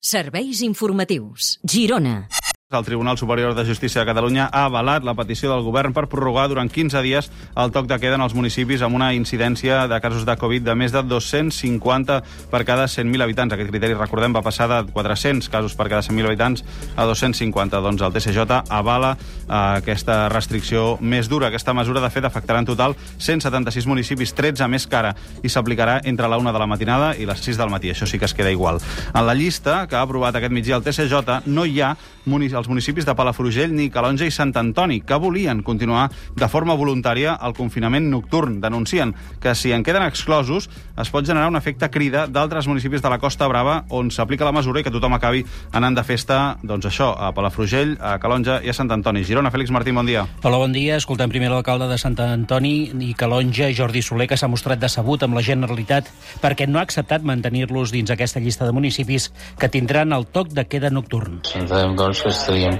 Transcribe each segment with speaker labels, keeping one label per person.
Speaker 1: Serveis informatius. Girona.
Speaker 2: El Tribunal Superior de Justícia de Catalunya ha avalat la petició del govern per prorrogar durant 15 dies el toc de queda en els municipis amb una incidència de casos de Covid de més de 250 per cada 100.000 habitants. Aquest criteri, recordem, va passar de 400 casos per cada 100.000 habitants a 250. Doncs el TCJ avala eh, aquesta restricció més dura. Aquesta mesura, de fet, afectarà en total 176 municipis, 13 més cara, i s'aplicarà entre la 1 de la matinada i les 6 del matí. Això sí que es queda igual. En la llista que ha aprovat aquest migdia el TCJ no hi ha munic els municipis de Palafrugell ni Calonja i Sant Antoni, que volien continuar de forma voluntària el confinament nocturn. Denuncien que si en queden exclosos es pot generar un efecte crida d'altres municipis de la Costa Brava on s'aplica la mesura i que tothom acabi anant de festa, doncs això, a Palafrugell, a Calonja i a Sant Antoni. Girona, Fèlix Martí, bon dia.
Speaker 3: Hola, bon dia. Escoltem primer l'alcalde de Sant Antoni i Calonja, Jordi Soler, que s'ha mostrat decebut amb la Generalitat perquè no ha acceptat mantenir-los dins aquesta llista de municipis que tindran el toc de queda nocturn.
Speaker 4: Entenem, doncs, que estaríem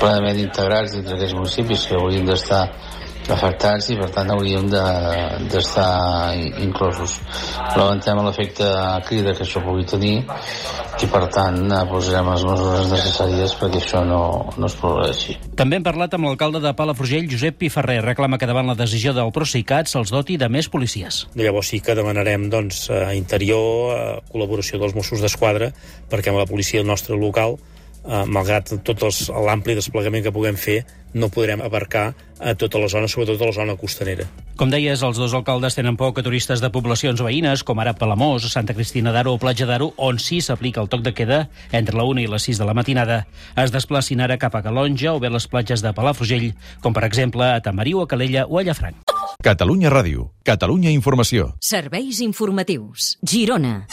Speaker 4: plenament integrats dintre aquests municipis que haurien d'estar afectats i per tant hauríem d'estar de, inclosos. Lamentem l'efecte crida que això pugui tenir i per tant posarem les mesures necessàries perquè això no, no es produeixi.
Speaker 3: També hem parlat amb l'alcalde de Palafrugell, Josep Piferrer, reclama que davant la decisió del Procicat se'ls doti de més policies.
Speaker 5: Llavors sí que demanarem doncs, a interior, a col·laboració dels Mossos d'Esquadra, perquè amb la policia nostra local eh, malgrat tot l'ampli desplegament que puguem fer, no podrem abarcar a tota la zona, sobretot a la zona costanera.
Speaker 3: Com deies, els dos alcaldes tenen por que turistes de poblacions veïnes, com ara Palamós, Santa Cristina d'Aro o Platja d'Aro, on sí s'aplica el toc de queda entre la 1 i les 6 de la matinada, es desplacin ara cap a Calonja o bé les platges de Palafrugell, com per exemple a Tamariu, a Calella o a Llafranc.
Speaker 6: Catalunya Ràdio. Catalunya Informació.
Speaker 1: Serveis informatius. Girona.